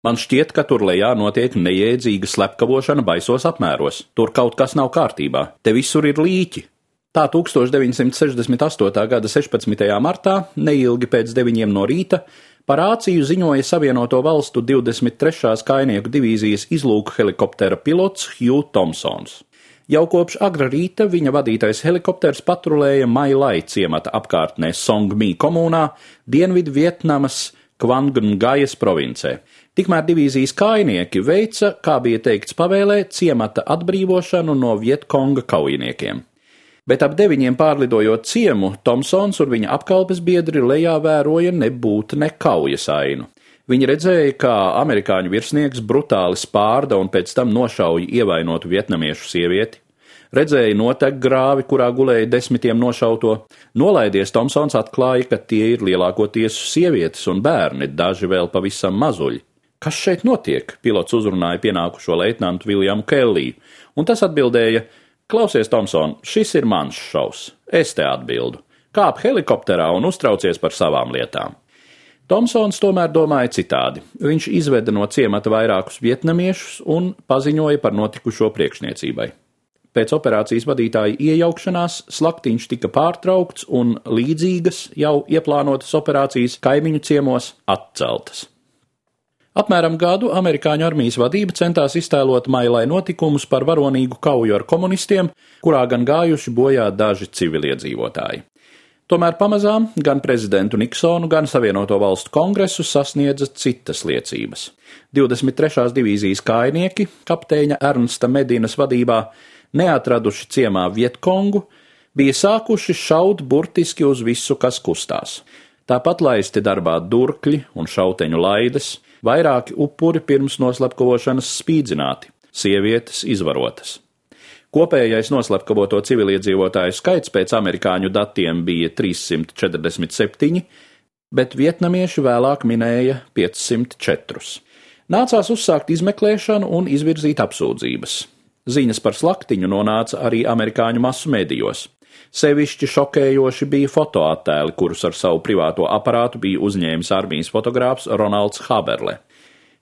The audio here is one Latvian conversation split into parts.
Man šķiet, ka tur lejā notiek neiedzīga slepkavošana baisos apmēros. Tur kaut kas nav kārtībā. Te visur ir līķi. Tā 1968. gada 16. martā, neilgi pēc 9 no rīta, par Āciju ziņoja Savienoto Valstu 23. kainieku divīzijas izlūku helikoptera pilots Hugh Thompsons. Jau kopš agra rīta viņa vadītais helikopters patrulēja Mailai ciemata apkārtnē Songmi komunā, Dienvidu Vietnamas Kvangngājas provincē. Tikmēr divīzijas kainieki veica, kā bija teikts pavēlē, ciemata atbrīvošanu no Vietkonga kaujiniekiem. Bet ap deviņiem pārlidojot ciemu, Tomsons un viņa apkalpes biedri lejā vēroja nebūtne kaujas ainu. Viņi redzēja, kā amerikāņu virsnieks brutāli spārda un pēc tam nošauja ievainotu vietnamiešu sievieti. Redzēja notek grāvi, kurā gulēja desmitiem nošauto. Nolaidies, Tomsons atklāja, ka tie ir lielākoties sievietes un bērni, daži vēl pavisam mazuļi. Kas šeit notiek? Pilots uzrunāja pienākušo leitnantu Viljamu Kelliju, un tas atbildēja: Klausies, Tomson, šis ir mans šovs. Es te atbildu. Kāp helikopterā un uztraucies par savām lietām. Tomsons tomēr domāja citādi. Viņš izveda no ciemata vairākus vietnamiešus un paziņoja par notikušo priekšniecībai. Pēc operācijas vadītāja iejaukšanās slaktiņš tika pārtraukts un līdzīgas jau ieplānotas operācijas kaimiņu ciemos atceltas. Apmēram gadu amerikāņu armijas vadība centās iztēlot mailai notikumus par varonīgu kauju ar komunistiem, kurā gan gājuši bojā daži civiliedzīvotāji. Tomēr pamazām gan prezidentu Niksonu, gan Savienoto valstu kongresu sasniedza citas liecības. 23. divīzijas kainieki, kapteiņa Ernsta Medinas vadībā, neatraduši ciemā Vietkongu, bija sākuši šaut burtiski uz visu, kas kustās. Tāpat laisti darbā durkļi un šauteņu laides, Vairāki upuri pirms noslepkavošanas spīdzināti, sievietes izvarotas. Kopējais noslepkavoto civiliedzīvotāju skaits pēc amerikāņu datiem bija 347, bet vietnamieši vēlāk minēja 504. Nācās uzsākt izmeklēšanu un izvirzīt apsūdzības. Ziņas par slaktiņu nonāca arī amerikāņu masu medijos. Sevišķi šokējoši bija fotoattēli, kurus ar savu privāto aparātu bija uzņēmis armijas fotogrāfs Ronalds Haberle.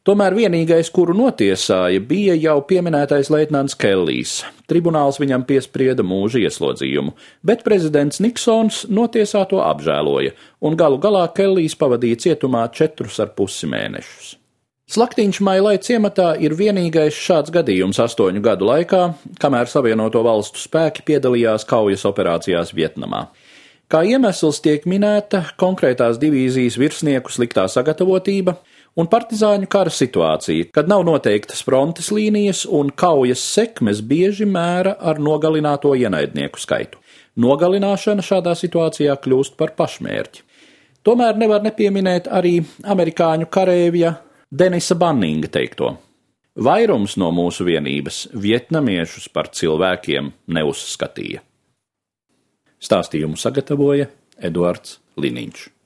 Tomēr vienīgais, kuru notiesāja, bija jau pieminētais leitnants Kellijs. Tribunāls viņam piesprieda mūža ieslodzījumu, bet prezidents Niksons notiesāto apžēloja, un galu galā Kellijs pavadīja cietumā četrus ar pusi mēnešus. Slaktiņš Mailai ciematā ir vienīgais šāds gadījums astoņu gadu laikā, kamēr Savienoto valstu spēki piedalījās kaujas operācijās Vietnamā. Kā iemesls tiek minēta konkrētās divīzijas virsnieku sliktā sagatavotība un partizāņu kara situācija, kad nav noteiktas frontes līnijas un kaujas sekmes bieži mēra ar nogalināto ienaidnieku skaitu. Nogalināšana šādā situācijā kļūst par pašmērķi. Tomēr nevar nepieminēt arī amerikāņu karēvja Denisa Banninga teikto. Vairums no mūsu vienības vietnamiešus par cilvēkiem neuzskatīja. Stāstījumu sagatavoja Eduards Liniņš.